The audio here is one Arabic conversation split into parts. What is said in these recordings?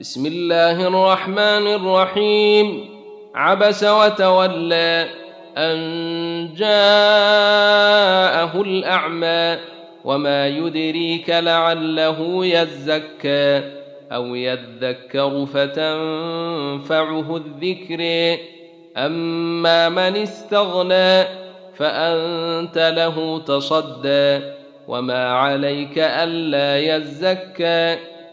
بسم الله الرحمن الرحيم. عبس وتولى أن جاءه الأعمى وما يدريك لعله يزكى أو يذكر فتنفعه الذكر. أما من استغنى فأنت له تصدى وما عليك ألا يزكى.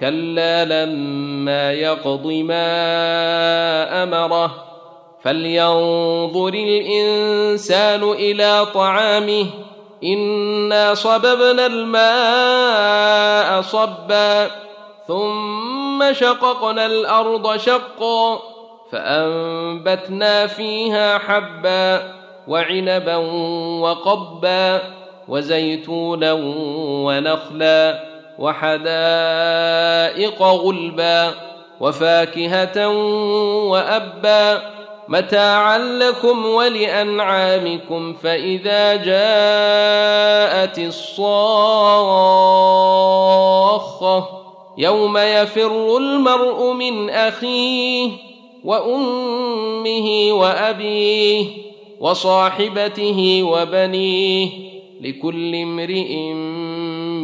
كلا لما يقض ما أمره فلينظر الإنسان إلى طعامه إنا صببنا الماء صبا ثم شققنا الأرض شقا فأنبتنا فيها حبا وعنبا وقبا وزيتونا ونخلا وحدائق غلبا وفاكهة وأبا متاعا لكم ولأنعامكم فإذا جاءت الصاخة يوم يفر المرء من أخيه وأمه وأبيه وصاحبته وبنيه لكل امرئ